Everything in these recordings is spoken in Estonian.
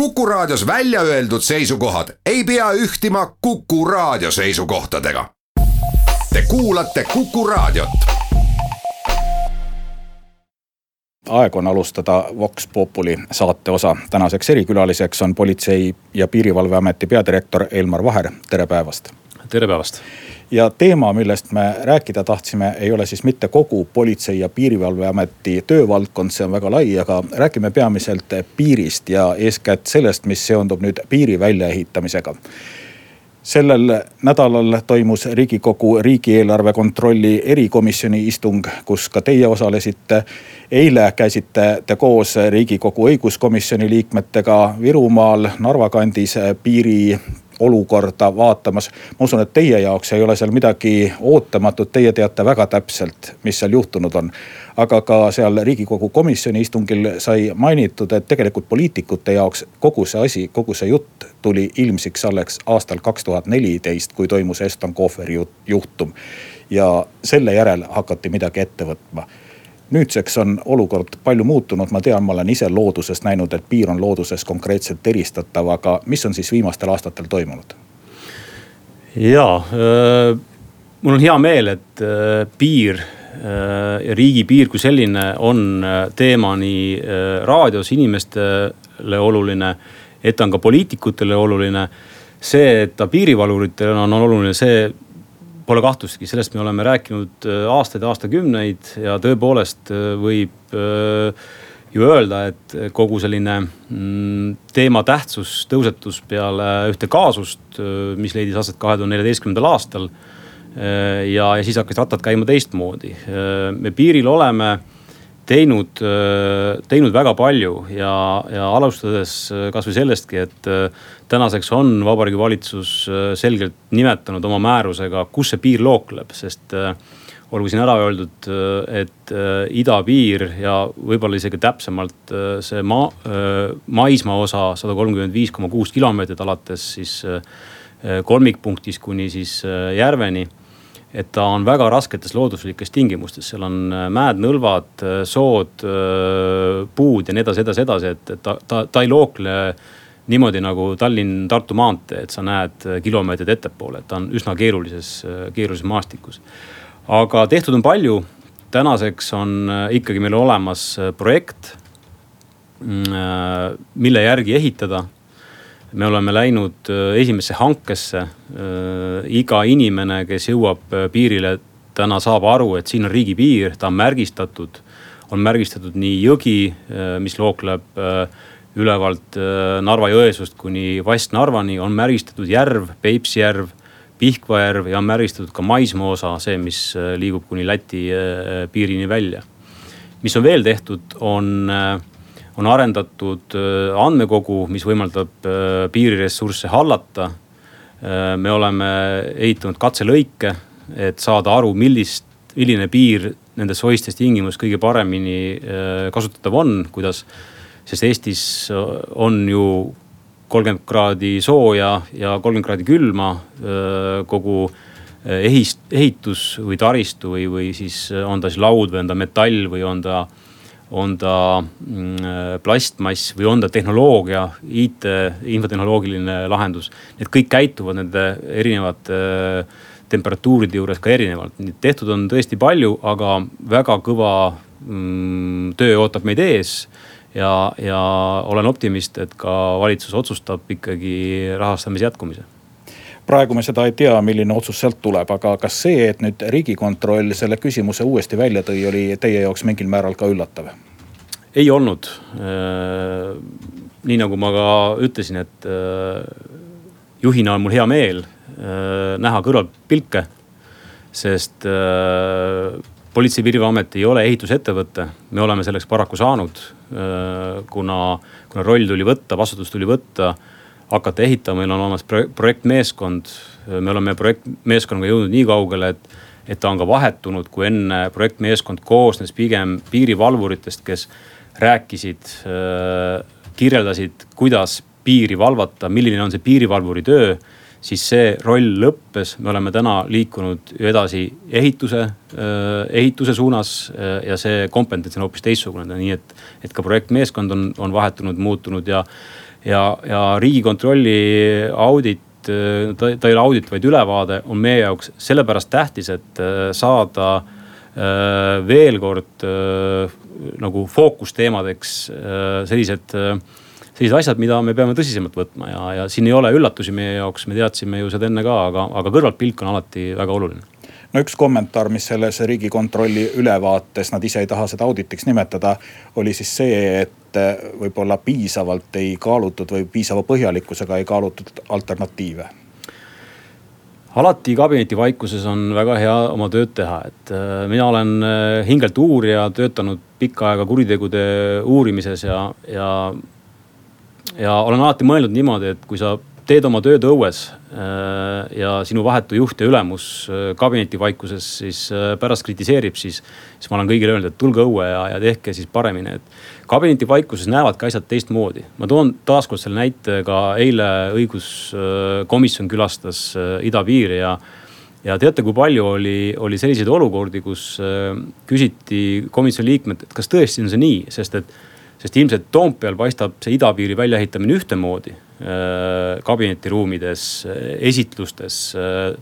Kuku Raadios välja öeldud seisukohad ei pea ühtima Kuku Raadio seisukohtadega. Te kuulate Kuku Raadiot. aeg on alustada Vox Populi saate osa. tänaseks erikülaliseks on Politsei- ja Piirivalveameti peadirektor Elmar Vaher, tere päevast. tere päevast ja teema, millest me rääkida tahtsime, ei ole siis mitte kogu Politsei- ja Piirivalveameti töövaldkond, see on väga lai, aga räägime peamiselt piirist ja eeskätt sellest, mis seondub nüüd piiri väljaehitamisega sellel nädalal toimus riigikogu riigieelarve kontrolli erikomisjoni istung, kus ka teie osalesite. eile käisite te koos riigikogu õiguskomisjoni liikmetega Virumaal Narva kandis piiri olukorda vaatamas. ma usun, et teie jaoks ei ole seal midagi ootamatut, teie teate väga täpselt, mis seal juhtunud on. aga ka seal riigikogu komisjoni istungil sai mainitud, et tegelikult poliitikute jaoks kogu see asi, kogu see jutt tuli ilmsiks alles aastal kaks tuhat neliteist, kui toimus Eston Kohveri juhtum. ja selle järel hakati midagi ette võtma nüüdseks on olukord palju muutunud, ma tean, ma olen ise loodusest näinud, et piir on looduses konkreetselt eristatav, aga mis on siis viimastel aastatel toimunud? ja äh, mul on hea meel, et äh, piir äh, ja riigipiir kui selline on teema nii raadios inimestele oluline, et ta on ka poliitikutele oluline. see, et ta piirivalvuritele on oluline, see Pole kahtlustki, sellest me oleme rääkinud äh, aastaid aastakümneid ja tõepoolest äh, võib äh, ju öelda, et kogu selline mm, teema tähtsus tõusetus peale ühte kaasust, mis leidis aset kahe tuhande neljateistkümnendal aastal. ja, ja siis hakkasid rattad käima teistmoodi. me piiril oleme teinud, teinud väga palju ja, ja alustades kasvõi sellestki, et tänaseks on Vabariigi Valitsus selgelt nimetanud oma määrusega, kus see piir lookleb, sest olgu siin ära öeldud, et idapiir ja võib-olla isegi täpsemalt see maa, maismaa osa sada kolmkümmend viis koma kuus kilomeetrit alates siis kolmikpunktist kuni siis järveni et ta on väga rasketes looduslikes tingimustes, seal on äh, mäed, nõlvad, äh, sood, äh, puud ja nii edasi, edasi, edasi, et, et ta, ta, ta ei lookle niimoodi nagu Tallinn-Tartu maantee, et sa näed kilomeetrid ettepoole, et ta on üsna keerulises, keerulises maastikus. aga tehtud on palju, tänaseks on ikkagi meil olemas projekt, mm, mille järgi ehitada me oleme läinud äh, esimesse hankesse. Äh, iga inimene, kes jõuab äh, piirile, täna saab aru, et siin on riigipiir, ta on märgistatud. on märgistatud nii jõgi, mis lookleb ülevalt Narva-Jõesuust kuni Vask-Narvani, on märgistatud järv, Peipsi järv, Pihkva järv ja on märgistatud ka maismaa osa, see, mis liigub kuni Läti piirini välja. mis on veel tehtud, on on arendatud äh, andmekogu, mis võimaldab äh, piiriressursse hallata. Äh, me oleme ehitanud katselõike, et saada aru, millist, milline piir nendes soistes tingimustes kõige paremini kasutatav on, kuidas. sest Eestis on ju kolmkümmend kraadi sooja ja kolmkümmend kraadi külma kogu ehist, ehitus või taristu või, või siis on ta siis laud või on ta metall või on ta on ta mm, plastmass või on ta tehnoloogia, IT, infotehnoloogiline lahendus. Need kõik käituvad nende erinevate äh, temperatuuride juures ka erinevalt. nii et tehtud on tõesti palju, aga väga kõva mm, töö ootab meid ees. ja, ja olen optimist, et ka valitsus otsustab ikkagi rahastamise jätkumise praegu me seda ei tea, milline otsus sealt tuleb, aga kas see, et nüüd riigikontroll selle küsimuse uuesti välja tõi, oli teie jaoks mingil määral ka üllatav? ei olnud. Äh, nii nagu ma ka ütlesin, et äh, juhina on mul hea meel äh, näha kõrvalt pilke. sest politsei- ja piirivalveamet ei ole ehitusettevõte, me oleme selleks paraku saanud. kuna, kuna roll tuli võtta, vastutus tuli võtta hakata ehitama, meil on olemas projektmeeskond. me oleme projektmeeskonnaga jõudnud nii kaugele, et, et ta on ka vahetunud, kui enne projektmeeskond koosnes pigem piirivalvuritest, kes rääkisid, kirjeldasid, kuidas piiri valvata, milline on see piirivalvuri töö siis see roll lõppes, me oleme täna liikunud edasi ehituse, ehituse suunas ja see kompetents on hoopis teistsugune, nii et, et ka projektmeeskond on, on vahetunud, muutunud ja ja, ja riigikontrolli audit ta, ta ei ole audit, vaid ülevaade on meie jaoks sellepärast tähtis, et saada veel kord nagu fookusteemadeks sellised sellised asjad, mida me peame tõsisemalt võtma ja, ja siin ei ole üllatusi meie jaoks, me teadsime ju seda enne ka, aga, aga kõrvaltpilk on alati väga oluline no üks kommentaar, mis selles riigikontrolli ülevaates, nad ise ei taha seda auditiks nimetada, oli siis see, et võib-olla piisavalt ei kaalutud või piisava põhjalikkusega ei kaalutud alternatiive. Alati kabineti vaikuses on väga hea oma tööd teha, et äh, mina olen äh, hingelt uurija, töötanud pikka aega kuritegude uurimises ja, ja ja olen alati mõelnud niimoodi, et kui sa teed oma tööd õues äh, ja sinu vahetu juht ja ülemus äh, kabinetivaikuses siis äh, pärast kritiseerib, siis, siis ma olen kõigile öelnud, et tulge õue ja, ja tehke siis paremini, et kabinetivaikuses näevadki asjad teistmoodi. ma toon taaskord selle näite ka eile õiguskomisjon külastas idapiiri ja ja teate, kui palju oli, oli selliseid olukordi, kus küsiti komisjoni liikmelt, et kas tõesti on see nii, sest et sest ilmselt Toompeal paistab see idapiiri väljaehitamine ühtemoodi kabinetiruumides, esitlustes, äh,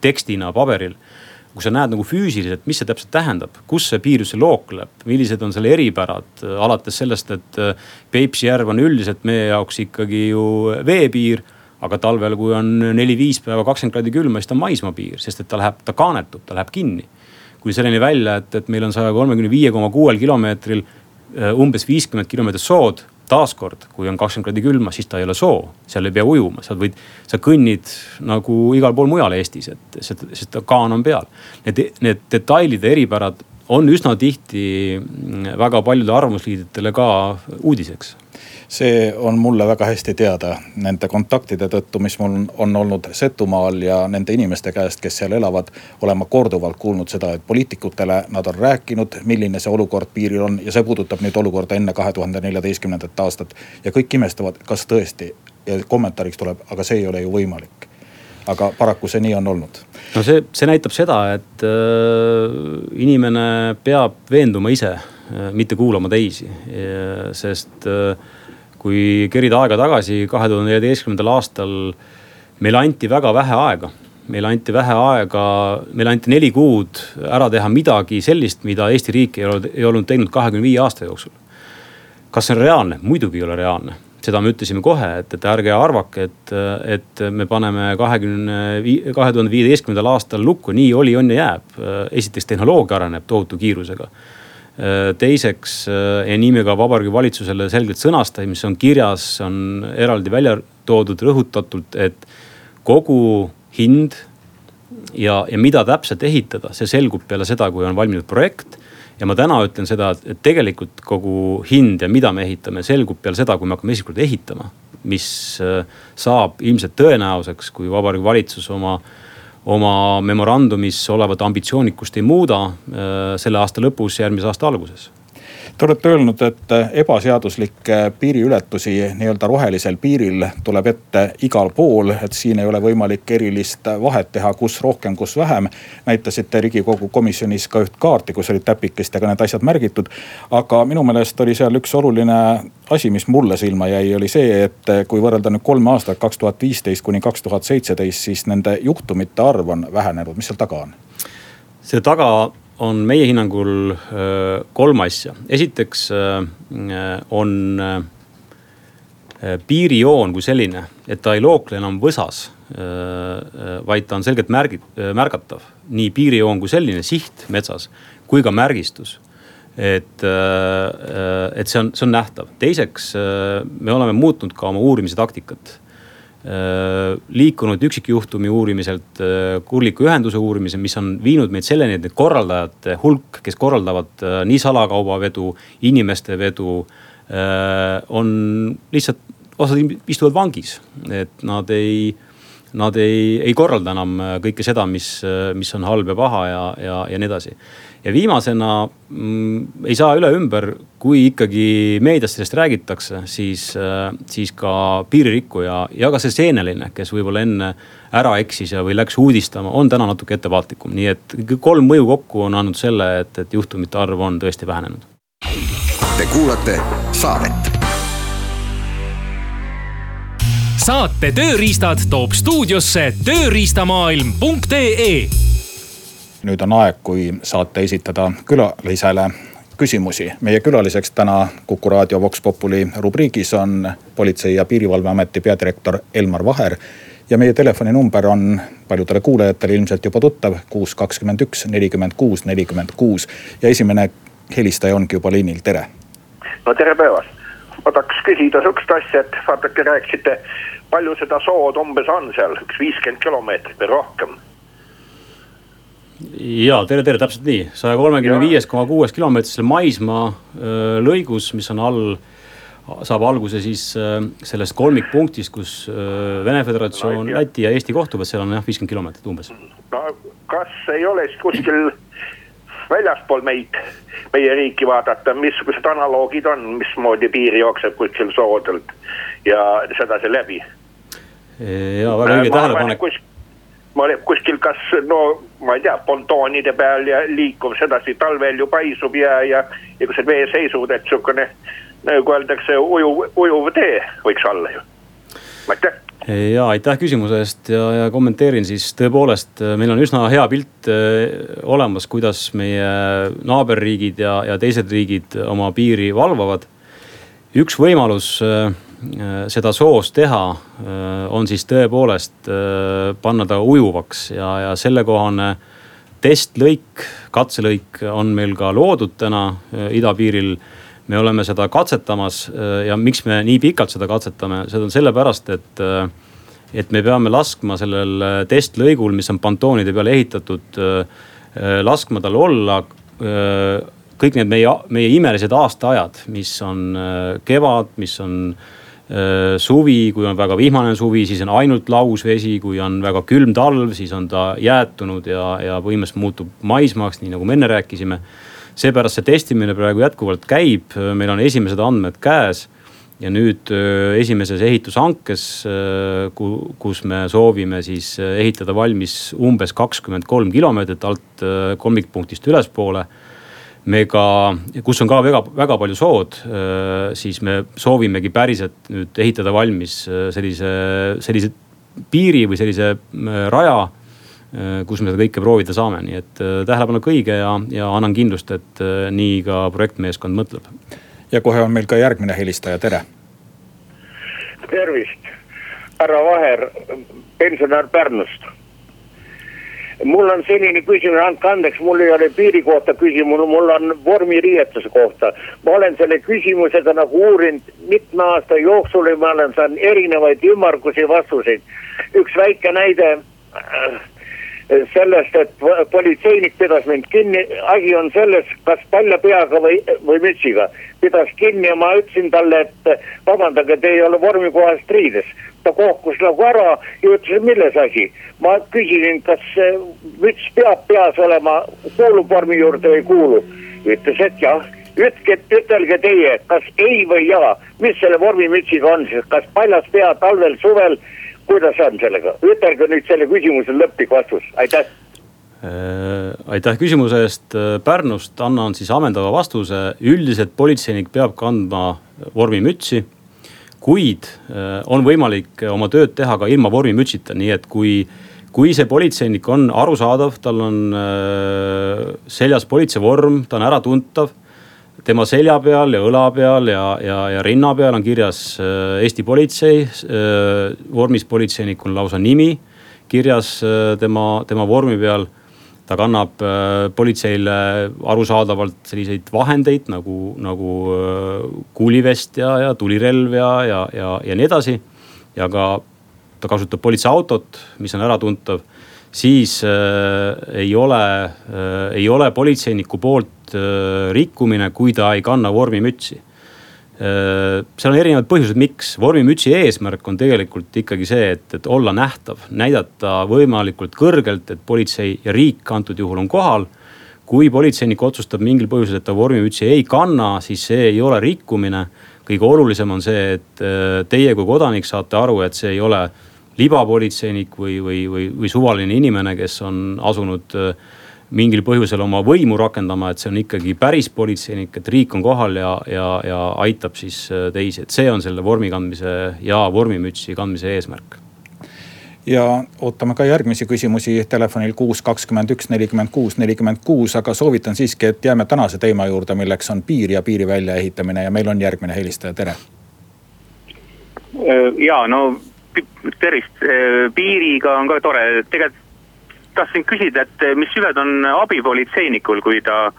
tekstina paberil kui sa näed nagu füüsiliselt, mis see täpselt tähendab, kus see piir üldse lookleb, millised on selle eripärad, äh, alates sellest, et Peipsi järv on üldiselt meie jaoks ikkagi ju veepiir. aga talvel, kui on neli-viis päeva kakskümmend kraadi külma, siis ta on maismaapiir, sest et ta läheb, ta kaanetub, ta läheb kinni. kuni selleni välja, et, et meil on saja kolmekümne viie koma kuuel kilomeetril Äh, umbes viiskümmend kilomeetrit sood taaskord, kui on kakskümmend kraadi külma, siis ta ei ole soo, seal ei pea ujuma, sa võid, sa kõnnid nagu igal pool mujal Eestis, et sest, sest kaan on peal. Need, need detailide eripärad on üsna tihti mm, väga paljudele arvamusliidritele ka uudiseks see on mulle väga hästi teada nende kontaktide tõttu, mis mul on olnud Setumaal ja nende inimeste käest, kes seal elavad. olen ma korduvalt kuulnud seda, et poliitikutele nad on rääkinud, milline see olukord piiril on ja see puudutab nüüd olukorda enne kahe tuhande neljateistkümnendat aastat. ja kõik imestavad, kas tõesti ja kommentaariks tuleb, aga see ei ole ju võimalik aga paraku see nii on olnud. no see, see näitab seda, et äh, inimene peab veenduma ise äh,, mitte kuulama teisi, sest äh, kui kerida aega tagasi, kahe tuhande neljateistkümnendal aastal meile anti väga vähe aega meile anti vähe aega, meile anti neli kuud ära teha midagi sellist, mida Eesti riik ei olnud, ei olnud teinud kahekümne viie aasta jooksul. kas see on reaalne? muidugi ei ole reaalne. Seda me ütlesime kohe, et, et ärge arvake, et, et me paneme kahekümne, kahe tuhande viieteistkümnendal aastal lukku, nii oli, on ja jääb. esiteks tehnoloogia areneb tohutu kiirusega teiseks ja nii me ka Vabariigi Valitsusele selgelt sõnastasime, mis on kirjas, on eraldi välja toodud rõhutatult, et kogu hind ja, ja mida täpselt ehitada, see selgub peale seda, kui on valminud projekt. Ja ma täna ütlen seda, et tegelikult kogu hind ja mida me ehitame, selgub peale seda, kui me hakkame esimest korda ehitama. mis äh, saab ilmselt tõenäoseks, kui Vabariigi Valitsus oma oma memorandumis olevat ambitsioonikust ei muuda äh, selle aasta lõpus, järgmise aasta alguses Te olete öelnud, et ebaseaduslikke piiriületusi nii-öelda rohelisel piiril tuleb ette igal pool, et siin ei ole võimalik erilist vahet teha, kus rohkem, kus vähem. näitasite riigikogu komisjonis ka üht kaarti, kus olid täpikestega need asjad märgitud. aga minu meelest oli seal üks oluline asi, mis mulle silma jäi, oli see, et kui võrrelda nüüd kolme aastat, kaks tuhat viisteist kuni kaks tuhat seitseteist, siis nende juhtumite arv on vähenenud, mis seal taga on? selle taga on meie hinnangul äh, kolm asja. esiteks äh, on äh, piirijoon kui selline, et ta ei lookle enam võsas, vaid ta on selgelt märgid, märgatav. nii piirijoon kui selline siht metsas kui ka märgistus. et, et see on, see on nähtav. teiseks me oleme muutnud ka oma uurimise taktikat liikunud üksikjuhtumi uurimiselt äh, kurliku ühenduse uurimise, mis on viinud meid selleni, et need korraldajate hulk, kes korraldavad äh, nii salakaubavedu, inimeste vedu. on lihtsalt, osad istuvad vangis, et nad ei, nad ei, ei korralda enam kõike seda, mis, mis on halb ja paha ja, ja, ja nii edasi ja viimasena mm, ei saa üle ümber, kui ikkagi meedias sellest räägitakse, siis, äh, siis ka piiririkkuja ja ka see seeneline, kes võib-olla enne ära eksis ja, või läks uudistama, on täna natuke ettevaatlikum. nii et kolm mõju kokku on andnud selle, et, et juhtumite arv on tõesti vähenenud. Te kuulate saadet saate Tööriistad toob stuudiosse tööriistamaailm.ee. nüüd on aeg, kui saate esitada külalisele küsimusi. meie külaliseks täna Kuku raadio Vox Populi rubriigis on Politsei- ja Piirivalveameti peadirektor Elmar Vaher. ja meie telefoninumber on paljudele kuulajatele ilmselt juba tuttav, kuus, kakskümmend üks, nelikümmend kuus, nelikümmend kuus. ja esimene helistaja ongi juba liinil, tere. no tere päevast ma tahaks küsida sihukest asja, et vaadake, rääkisite, palju seda sood umbes on seal, üks viiskümmend kilomeetrit või rohkem? Ja tere, tere, täpselt nii, saja kolmekümne viies koma kuues kilomeetrisel maismaa lõigus, mis on all saab alguse siis sellest kolmikpunktist, kus Vene Föderatsioon, Läti ja Eesti kohtuvad, seal on jah viiskümmend kilomeetrit umbes. no kas ei ole siis kuskil väljaspool meid, meie riiki vaadata, missugused analoogid on, mismoodi piir jookseb kuskil soodelt ja sedasi läbi. ja väga õige tähelepanek. Ma olen kuskil, kas no ma ei tea, pontoonide peal ja liikuv sedasi, talvel ju paisub jää ja, see veeseisud, et sihukene nagu öeldakse, ujuv, ujuv tee võiks olla ju, aitäh! Ja aitäh küsimuse eest ja, ja kommenteerin siis. Tõepoolest, meil on üsna hea pilt äh, olemas, kuidas meie naaberriigid ja, ja teised riigid oma piiri valvavad. üks võimalus äh, seda soos teha on siis tõepoolest panna ta ujuvaks ja, ja sellekohane testlõik, katselõik on meil ka loodud täna idapiiril. Me oleme seda katsetamas äh, ja miks me nii pikalt seda katsetame, seda on sellepärast, et äh, et me peame laskma sellel äh, testlõigul, mis on pantoonide peale ehitatud, laskma tal olla kõik need meie, meie imelised aastaajad, mis on kevad, mis on suvi, kui on väga vihmane suvi, siis on ainult lausvesi, kui on väga külm talv, siis on ta jäätunud ja, ja põhimõtteliselt muutub maismaaks, nii nagu me enne rääkisime seepärast see testimine praegu jätkuvalt käib, meil on esimesed andmed käes. ja nüüd äh, esimeses ehitushankes, äh, kus me soovime siis äh, ehitada valmis umbes kakskümmend kolm kilomeetrit alt kolmikpunktist ülespoole me ka, kus on ka väga, väga palju sood, siis me soovimegi päriselt nüüd ehitada valmis sellise, sellise piiri või sellise raja Äh, kus me seda kõike proovida saame, nii et äh, tähelepanek õige ja, ja annan kindlust, et äh, nii ka projektmeeskond mõtleb. ja kohe on meil ka järgmine helistaja, tere. tervist, härra Vaher, pensionär Pärnust. Mul on selline küsimus, andke andeks, mul ei ole piiri kohta küsimus, mul on vormiriietuse kohta. ma olen selle küsimusega nagu uurinud mitme aasta jooksul ja ma olen saanud erinevaid ümmargusi vastuseid. üks väike näide äh, sellest, et politseinik pidas mind kinni, asi on selles, kas palja peaga või, või mütsiga. pidas kinni ja ma ütlesin talle, et vabandage, te ei ole vormikohast riides. Ta kohkus nagu ära ja ütles, milles asi. ma küsisin, kas müts peab peas olema, kuulub vormi juurde või ei kuulu. ütles, et jah. Ütke, ütelge teie, kas ei või jaa, mis selle vormimütsiga on? Siis, kas paljas pea talvel, suvel? Kuidas on sellega, ütelge nüüd selle küsimuse lõplik vastus, aitäh! Äh, aitäh küsimuse eest, Pärnust annan siis ammendava vastuse, üldiselt politseinik peab kandma vormimütsi. Kuid äh, on võimalik oma tööd teha ka ilma vormimütsita, nii et kui, kui see politseinik on arusaadav, tal on äh, seljas politseivorm, ta on äratuntav tema selja peal ja õla peal ja, ja, ja rinna peal on kirjas äh, Eesti politsei. Äh, vormis politseinikul lausa nimi kirjas äh, tema, tema vormi peal. Ta kannab politseile arusaadavalt selliseid vahendeid nagu, nagu kuulivest ja, ja tulirelv ja, ja, ja, ja nii edasi. ja ka ta kasutab politseiautot, mis on äratuntav siis äh, ei ole äh,, ei ole politseiniku poolt äh, rikkumine, kui ta ei kanna vormimütsi äh,. Seal on erinevad põhjused, miks, vormimütsi eesmärk on tegelikult ikkagi see, et, et olla nähtav, näidata võimalikult kõrgelt, et politsei ja riik antud juhul on kohal. kui politseinik otsustab mingil põhjusel, et ta vormimütsi ei kanna, siis see ei ole rikkumine. kõige olulisem on see, et äh, teie kui kodanik saate aru, et see ei ole libapolitseinik või, või, või, või suvaline inimene, kes on asunud äh, mingil põhjusel oma võimu rakendama, et see on ikkagi päris politseinik, et riik on kohal ja, ja, ja aitab siis teisi, et see on selle vormi kandmise ja vormimütsi kandmise eesmärk. Ja ootame ka järgmisi küsimusi. Telefonil kuus, kakskümmend üks, nelikümmend kuus, nelikümmend kuus, aga soovitan siiski, et jääme tänase teema juurde, milleks on piir ja piiri väljaehitamine. Ja meil on järgmine helistaja, tere. ja no tervist, piiriga on ka tore, tegelikult tahtsin küsida, et eh, mis hüved on abipolitseinikul, kui ta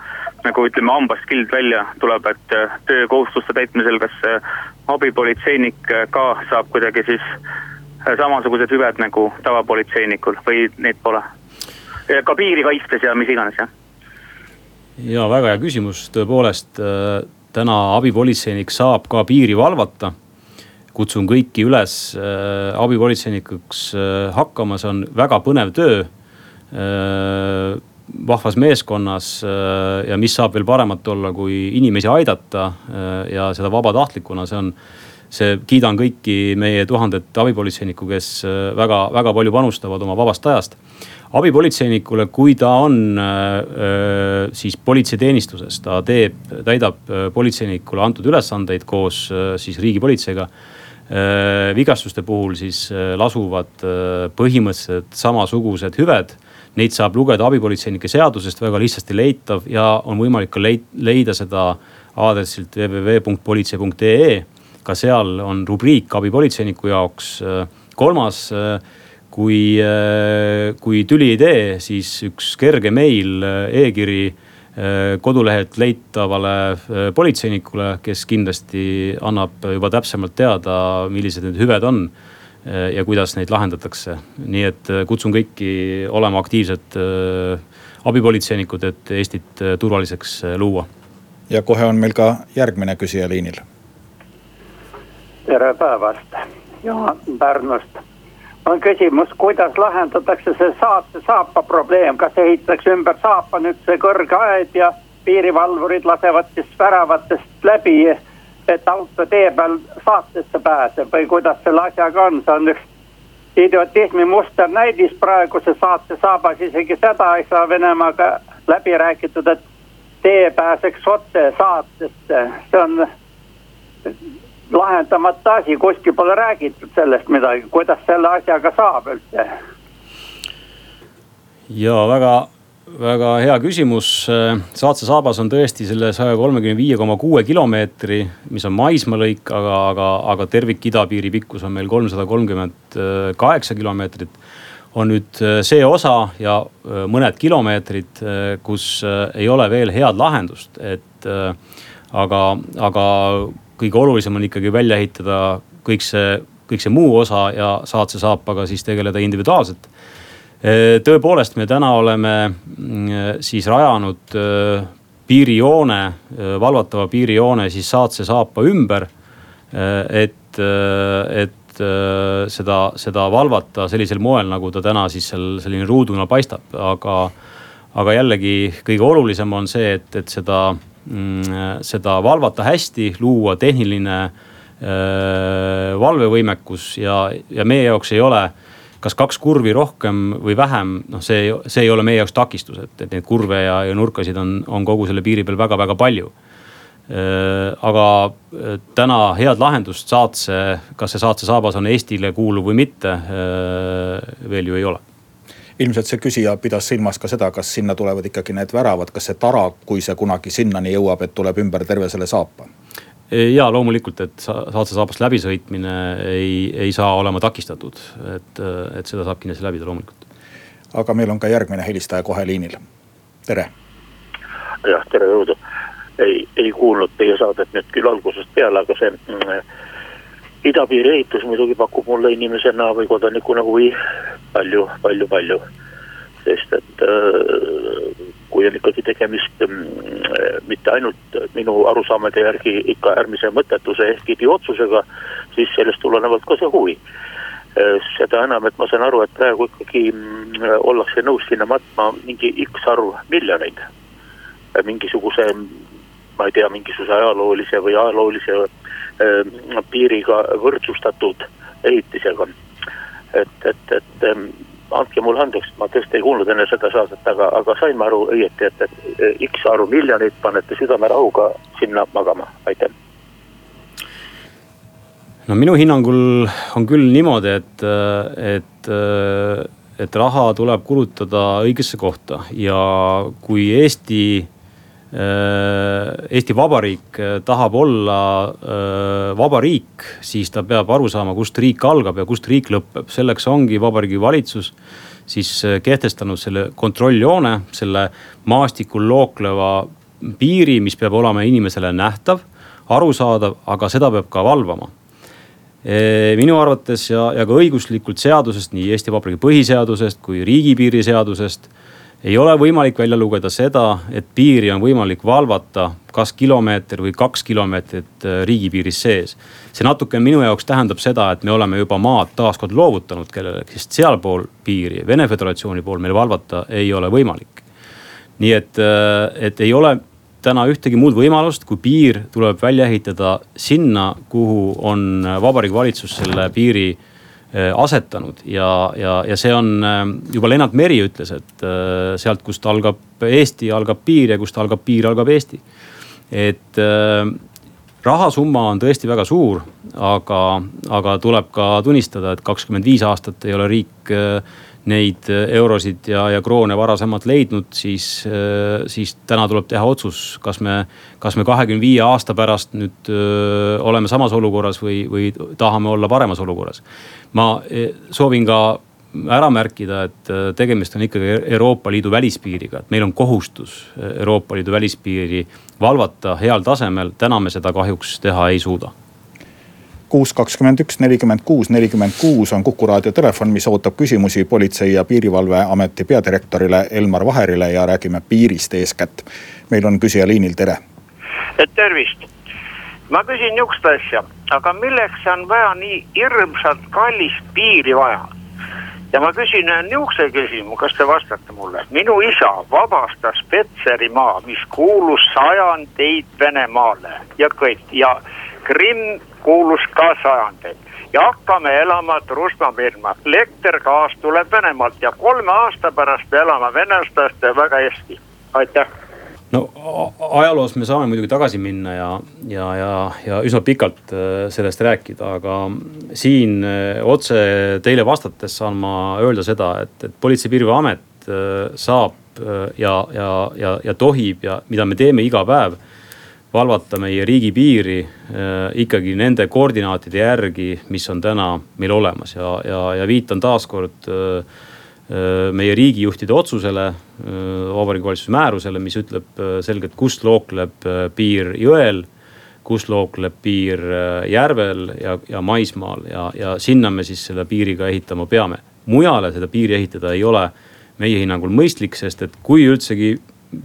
nagu ütleme, hambast kild välja tuleb, et eh, töökohustuste täitmisel, kas eh, abipolitseinik ka saab kuidagi siis samasugused hüved nagu tavapolitseinikul või neid pole? ka piiri kaitstes ja mis iganes, jah. ja väga hea küsimus, tõepoolest täna abipolitseinik saab ka piiri valvata kutsun kõiki üles abipolitseinikuks hakkama, see on väga põnev töö vahvas meeskonnas äh, ja mis saab veel paremat olla, kui inimesi aidata äh, ja seda vabatahtlikuna, see on see, kiidan kõiki meie tuhandet abipolitseinikku, kes väga-väga palju panustavad oma vabast ajast. abipolitseinikule, kui ta on siis politseiteenistuses, ta teeb, täidab politseinikule antud ülesandeid koos siis riigipolitseiga vigastuste puhul siis lasuvad põhimõtteliselt samasugused hüved Neid saab lugeda abipolitseinike seadusest, väga lihtsasti leitav ja on võimalik ka leida seda aadressilt www.politsei.ee. ka seal on rubriik abipolitseiniku jaoks. kolmas, kui, kui tüli ei tee, siis üks kerge meil e, e-kiri kodulehelt leitavale politseinikule, kes kindlasti annab juba täpsemalt teada, millised need hüved on Äh, ja kuidas neid lahendatakse. nii et äh, kutsun kõiki olema aktiivsed äh, abipolitseinikud, et Eestit turvaliseks luua. ja kohe on meil ka järgmine küsija liinil. tere päevast, Juhan Pärnust. on küsimus, kuidas lahendatakse see saate saapa probleem, kas ehitatakse ümber saapa nüüd see kõrge aed ja piirivalvurid lasevad siis väravatest läbi et auto tee peal saatesse pääseb või kuidas selle asjaga on, see on üks idiotismi musternäidis praeguse saate saabas, isegi seda ei saa Venemaaga läbi räägitud, et tee pääseks otse saatesse, see on lahendamata asi, kuskil pole räägitud sellest midagi, kuidas selle asjaga saab üldse. ja väga väga hea küsimus. Saatse saabas on tõesti selle saja kolmekümne viie koma kuue kilomeetri, mis on maismaalõik, aga, aga, aga tervik idapiiri pikkus on meil kolmsada kolmkümmend kaheksa kilomeetrit. on nüüd äh, see osa ja äh, mõned kilomeetrid, äh, kus ei ole veel head lahendust, et aga, aga kõige olulisem on ikkagi välja ehitada kõik see, kõik see muu osa ja Saatse saapaga siis tegeleda individuaalselt tõepoolest, me täna oleme mm, siis rajanud äh, piirijoone, äh, valvatava piirijoone siis Saatse saapa ümber. et, et seda, seda valvata sellisel moel, nagu ta täna siis seal selline ruuduna paistab, aga, aga jällegi kõige olulisem on see, et, et seda, mm, seda valvata hästi, luua tehniline valvevõimekus ja, ja meie jaoks ei ole kas kaks kurvi rohkem või vähem, noh, see, see ei ole meie jaoks takistus, et, et neid kurve ja, ja nurkasid on, on kogu selle piiri peal väga-väga palju. Äh, aga äh, täna head lahendust saatse, kas see saatse saabas on Eestile kuuluv või mitte, äh, veel ju ei ole ilmselt see küsija pidas silmas ka seda, kas sinna tulevad ikkagi need väravad, kas see tara, kui see kunagi sinnani jõuab, et tuleb ümber terve selle saapa? Ja loomulikult, et Saatse saabast läbisõitmine ei, ei saa olema takistatud, et, et seda saab kindlasti läbida loomulikult. aga meil on ka järgmine helistaja kohe liinil, tere. jah, tere jõudu. ei, ei kuulnud teie saadet nüüd küll algusest peale, aga see mm, idapiiri ehitus muidugi pakub mulle inimesena või kodanikuna huvi palju, palju, palju. sest et äh, kui on ikkagi tegemist mm, mitte ainult minu arusaamade järgi ikka äärmise mõttetuse ehk idiootsusega, siis sellest tulenevalt ka see huvi. seda enam, et ma saan aru, et praegu ikkagi mm, ollakse nõus sinna matma mingi X arv miljoneid. mingisuguse, ma ei tea, mingisuguse ajaloolise või ajaloolise äh, piiriga võrdsustatud ehitisega. et, et, et andke mulle andeks, ma tõesti ei kuulnud enne seda saadet, aga, aga sain ma aru õieti, et, et X arvu miljoneid panete südamerahuga sinna magama, aitäh. no minu hinnangul on küll niimoodi, et, et, et raha tuleb kulutada õigesse kohta ja kui Eesti Eesti Vabariik tahab olla vaba riik, siis ta peab aru saama, kust riik algab ja kust riik lõpeb. selleks ongi Vabariigi Valitsus siis kehtestanud selle kontrolljoone, selle maastikul lookleva piiri, mis peab olema inimesele nähtav, arusaadav, aga seda peab ka valvama minu arvates ja, ja ka õiguslikult seadusest, nii Eesti Vabariigi põhiseadusest kui riigipiiri seadusest ei ole võimalik välja lugeda seda, et piiri on võimalik valvata kas kilomeeter või kaks kilomeetrit äh, riigipiiris sees. see natuke minu jaoks tähendab seda, et me oleme juba maad taaskord loovutanud kellelegi, sest sealpool piiri, Vene Föderatsiooni pool meil valvata ei ole võimalik. nii et, äh, et ei ole täna ühtegi muud võimalust, kui piir tuleb välja ehitada sinna, kuhu on Vabariigi Valitsus selle piiri Äh, asetanud ja, ja, ja see on äh, juba Lennart Meri ütles, et äh, sealt, kust algab Eesti, algab piir ja kust algab piir, algab Eesti. et rahasumma on tõesti väga suur, aga, aga tuleb ka tunnistada, et kakskümmend viis aastat ei ole riik neid eurosid ja, ja kroone varasemalt leidnud, siis, siis täna tuleb teha otsus, kas me, kas me kahekümne viie aasta pärast nüüd öö, oleme samas olukorras või, või tahame olla paremas olukorras. Ma eh, soovin ka ära märkida, et tegemist on ikkagi Euroopa Liidu välispiiriga, et meil on kohustus Euroopa Liidu välispiiri valvata heal tasemel, täna me seda kahjuks teha ei suuda kuus, kakskümmend üks, nelikümmend kuus, nelikümmend kuus on Kuku raadio telefon, mis ootab küsimusi Politsei- ja Piirivalveameti peadirektorile Elmar Vaherile ja räägime piirist eeskätt. meil on küsija liinil, tere. tervist ma küsin nihukest asja, aga milleks on vaja nii hirmsat kallist piiri vaja? ja ma küsin nihukese küsimuse, kas te vastate mulle, minu isa vabastas Petserimaa, mis kuulus sajandeid Venemaale ja kõik ja Krimm kuulus ka sajandeid ja hakkame elama Trusma-Mirma, elekter, gaas tuleb Venemaalt ja kolme aasta pärast me elame venelastest väga hästi, aitäh! No ajaloos me saame muidugi tagasi minna ja, ja, ja, ja üsna pikalt äh, sellest rääkida, aga siin äh, otse teile vastates saan ma öelda seda, et, et Politsei- ja Piirivalveamet äh, saab ja, ja, ja, ja tohib ja mida me teeme iga päev valvata meie riigipiiri äh, ikkagi nende koordinaatide järgi, mis on täna meil olemas ja, ja, ja viitan taaskord äh, Äh, meie riigijuhtide otsusele, Vabariigi Valitsuse määrusele, mis ütleb selgelt, kust lookleb piir jõel kus lookleb piir järvel ja, ja maismaal ja, ja sinna me siis selle piiri ka ehitama peame. mujale seda piiri ehitada ei ole meie hinnangul mõistlik, sest et kui üldsegi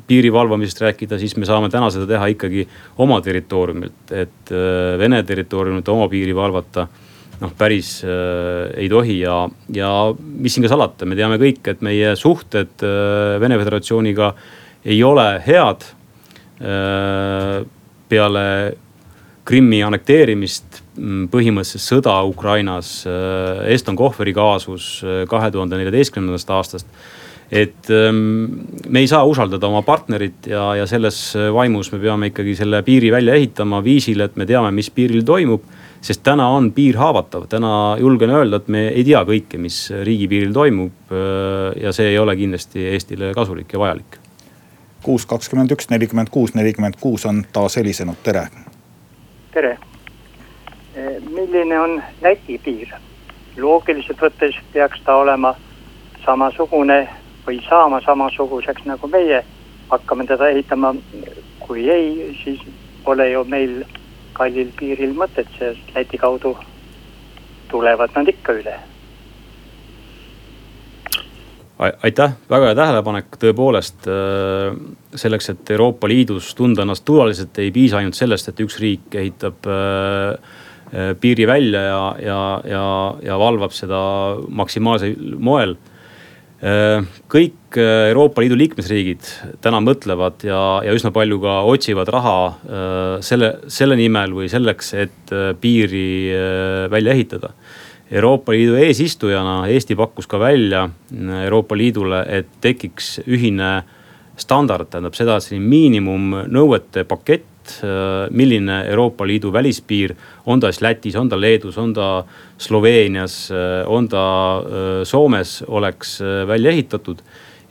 piiri valvamisest rääkida, siis me saame täna seda teha ikkagi oma territooriumilt, et Vene territooriumilt oma piiri valvata noh, päris äh, ei tohi ja, ja mis siin ka salata, me teame kõik, et meie suhted äh, Vene Föderatsiooniga ei ole head äh,. peale Krimmi annekteerimist, mm, põhimõtteliselt sõda Ukrainas äh,, Eston Kohveri kaasus äh, kahe tuhande neljateistkümnendast aastast et ähm, me ei saa usaldada oma partnerit ja, ja selles vaimus me peame ikkagi selle piiri välja ehitama viisil, et me teame, mis piiril toimub sest täna on piir haavatav, täna julgen öelda, et me ei tea kõike, mis riigipiiril toimub. Äh, ja see ei ole kindlasti Eestile kasulik ja vajalik. kuus, kakskümmend üks, nelikümmend kuus, nelikümmend kuus on taas helisenud, tere. tere. Milline on Läti piir? loogiliselt võttes peaks ta olema samasugune või saama samasuguseks nagu meie hakkame teda ehitama. kui ei, siis pole ju meil kallil piiril mõtet, sest Läti kaudu tulevad nad ikka üle. aitäh, väga hea tähelepanek, tõepoolest äh, selleks, et Euroopa Liidus tunda ennast turvaliselt, ei piisa ainult sellest, et üks riik ehitab äh, äh, piiri välja ja, ja, ja, ja valvab seda maksimaalsel moel kõik äh, Euroopa Liidu liikmesriigid täna mõtlevad ja, ja üsna palju ka otsivad raha äh, selle, selle nimel või selleks, et piiri välja ehitada. Euroopa Liidu eesistujana Eesti pakkus ka välja Euroopa Liidule, et tekiks ühine standard, tähendab seda selline miinimumnõuete pakett milline Euroopa Liidu välispiir, on ta siis Lätis, on ta Leedus, on ta Sloveenias, on ta Soomes, oleks välja ehitatud.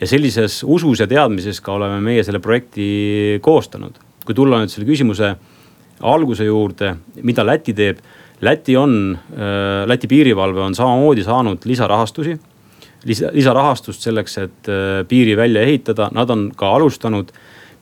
ja sellises usus ja teadmises ka oleme meie selle projekti koostanud. kui tulla nüüd selle küsimuse alguse juurde, mida Läti teeb Läti on, äh, Läti piirivalve on samamoodi saanud lisarahastusi, lisa, lisarahastust selleks, et äh, piiri välja ehitada, nad on ka alustanud.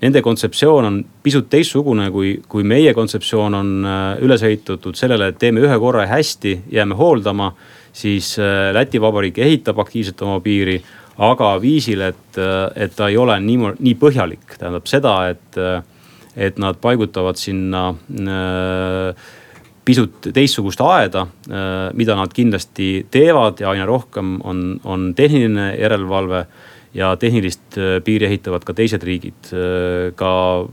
Nende kontseptsioon on pisut teistsugune, kui, kui meie kontseptsioon on äh, üles ehitatud sellele, et teeme ühe korra hästi, jääme hooldama. siis Läti Vabariik ehitab aktiivselt oma piiri, aga viisil, et, et ta ei ole nii, nii põhjalik, tähendab seda, et, et nad paigutavad sinna äh, pisut teistsugust aeda, äh, mida nad kindlasti teevad ja aina rohkem on, on tehniline järelevalve ja tehnilist äh, piiri ehitavad ka teised riigid. Äh, ka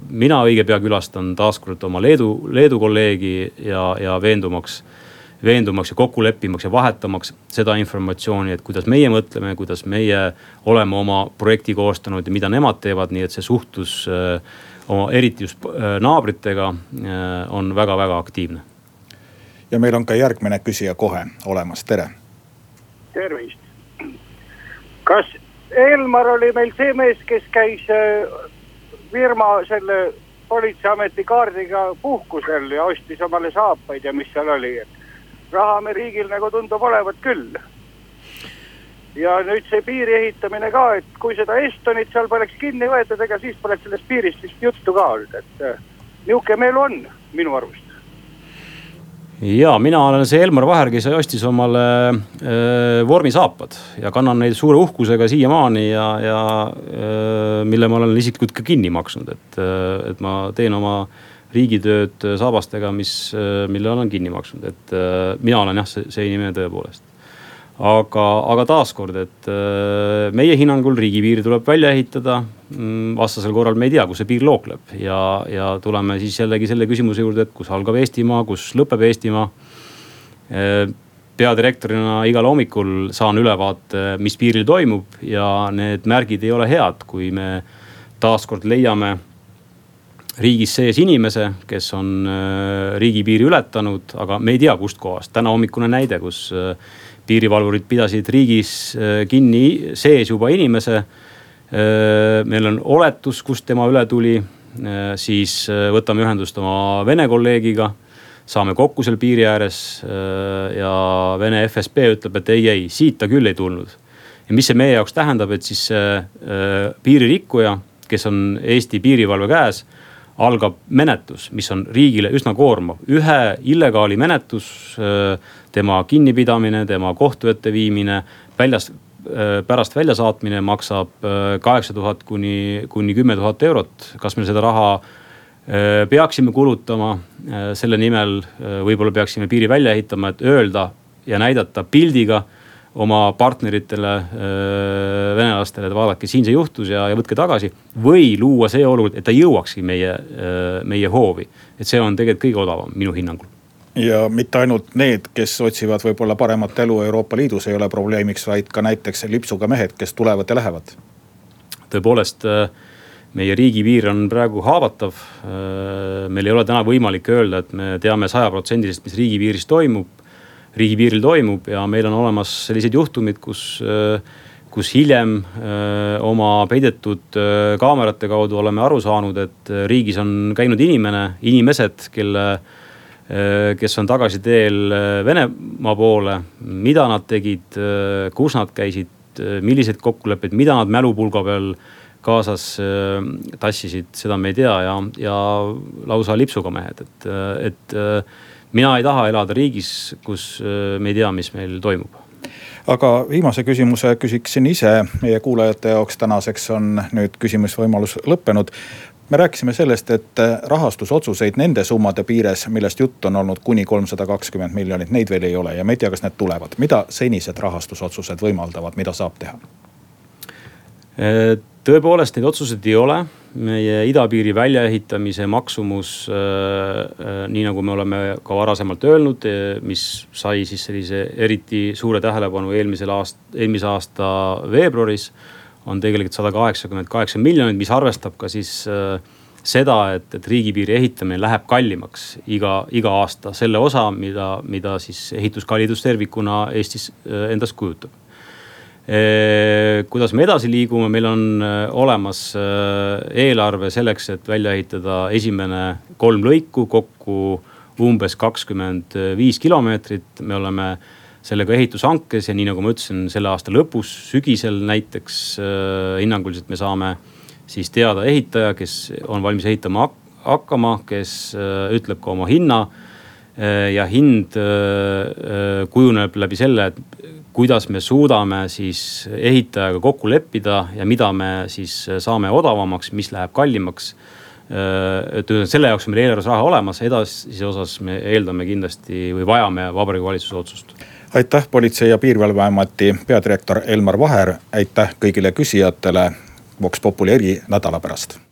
mina õige pea külastan taaskord oma Leedu, Leedu kolleegi ja, ja veendumaks, veendumaks ja kokku leppimaks ja vahetamaks seda informatsiooni, et kuidas meie mõtleme, kuidas meie oleme oma projekti koostanud ja mida nemad teevad, nii et see suhtlus oma, eriti just naabritega on väga-väga aktiivne ja meil on ka järgmine küsija kohe olemas, tere. tervist. kas Elmar oli meil see mees, kes käis äh, firma selle politseiameti kaardiga puhkusel ja ostis omale saapaid ja mis seal oli, raha meil riigil nagu tundub olevat küll. ja nüüd see piiri ehitamine ka, et kui seda Estonit seal poleks kinni võetud, ega siis poleks sellest piirist vist juttu ka olnud, et äh, nihuke meil on minu arust ja mina olen see Elmar Vaher, kes ostis omale äh, vormisaapad ja kannan neid suure uhkusega siiamaani ja, ja äh, mille ma olen isiklikult ka kinni maksnud, et äh,, et ma teen oma riigitööd saabastega, mis äh,, mille olen kinni maksnud, et äh, mina olen jah, see, see inimene tõepoolest aga, aga taaskord, et äh, meie hinnangul riigipiir tuleb välja ehitada. Mm, vastasel korral me ei tea, kus see piir lookleb ja, ja tuleme siis jällegi selle küsimuse juurde, et kus algab Eestimaa, kus lõpeb Eestimaa. Äh, peadirektorina igal hommikul saan ülevaate, mis piiril toimub ja need märgid ei ole head, kui me taaskord leiame riigis sees inimese, kes on äh, riigipiiri ületanud, aga me ei tea, kustkohast. täna hommikune näide, kus piirivalvurid pidasid riigis äh, kinni sees juba inimese. Äh, meil on oletus, kust tema üle tuli, äh, siis võtame ühendust oma Vene kolleegiga saame kokku seal piiri ääres ja Vene FSB ütleb, et ei, ei siit ta küll ei tulnud. ja mis see meie jaoks tähendab, et siis piiririkkuja, kes on Eesti piirivalve käes algab menetlus, mis on riigile üsna koormav. ühe illegaali menetlus, tema kinnipidamine, tema kohtu ette viimine, väljas, pärast väljasaatmine maksab kaheksa tuhat kuni, kuni kümme tuhat eurot. kas me seda raha peaksime kulutama selle nimel, võib-olla peaksime piiri välja ehitama, et öelda ja näidata pildiga oma partneritele, venelastele, et vaadake, siin see juhtus ja, ja võtke tagasi. või luua see olukord, et ta jõuakski meie, meie hoovi. et see on tegelikult kõige odavam minu hinnangul ja mitte ainult need, kes otsivad võib-olla paremat elu Euroopa Liidus ei ole probleemiks, vaid ka näiteks lipsuga mehed, kes tulevad ja lähevad. tõepoolest, meie riigipiir on praegu haavatav. meil ei ole täna võimalik öelda, et me teame sajaprotsendiliselt, mis riigipiiris toimub riigipiiril toimub ja meil on olemas sellised juhtumid, kus kus hiljem öö, oma peidetud öö, kaamerate kaudu oleme aru saanud, et riigis on käinud inimene, inimesed, kelle, kes on tagasiteel Venemaa poole. mida nad tegid, kus nad käisid, milliseid kokkuleppeid, mida nad mälupulga peal kaasas tassisid, seda me ei tea ja, ja lausa lipsuga mehed, et, et mina ei taha elada riigis, kus äh, me ei tea, mis meil toimub aga viimase küsimuse küsiksin ise, meie kuulajate jaoks tänaseks on nüüd küsimusvõimalus lõppenud. me rääkisime sellest, et rahastusotsuseid nende summade piires, millest jutt on olnud kuni kolmsada kakskümmend miljonit, neid veel ei ole ja me ei tea, kas need tulevad. mida senised rahastusotsused võimaldavad, mida saab teha? Äh, tõepoolest neid otsuseid ei ole. Meie idapiiri väljaehitamise maksumus, nii nagu me oleme ka varasemalt öelnud, mis sai siis sellise eriti suure tähelepanu eelmisel aast-, eelmise aasta veebruaris. on tegelikult sada kaheksakümmend kaheksa miljonit, mis arvestab ka siis seda, et, et riigipiiri ehitamine läheb kallimaks iga, iga aasta selle osa, mida, mida siis ehituskallidus tervikuna Eestis endast kujutab kuidas me edasi liigume, meil on olemas eelarve selleks, et välja ehitada esimene kolm lõiku, kokku umbes kakskümmend viis kilomeetrit. me oleme sellega ehitushankes ja nii nagu ma ütlesin, selle aasta lõpus, sügisel näiteks hinnanguliselt me saame siis teada ehitaja, kes on valmis ehitama hakkama, kes ütleb ka oma hinna. ja hind kujuneb läbi selle, et kuidas me suudame siis ehitajaga kokku leppida ja mida me siis saame odavamaks, mis läheb kallimaks. et selle jaoks on meil eelarves raha olemas, edasise osas me eeldame kindlasti või vajame Vabariigi Valitsuse otsust aitäh, Politsei- ja Piirivalveameti peadirektor Elmar Vaher, aitäh kõigile küsijatele. Vox Populi eri nädala pärast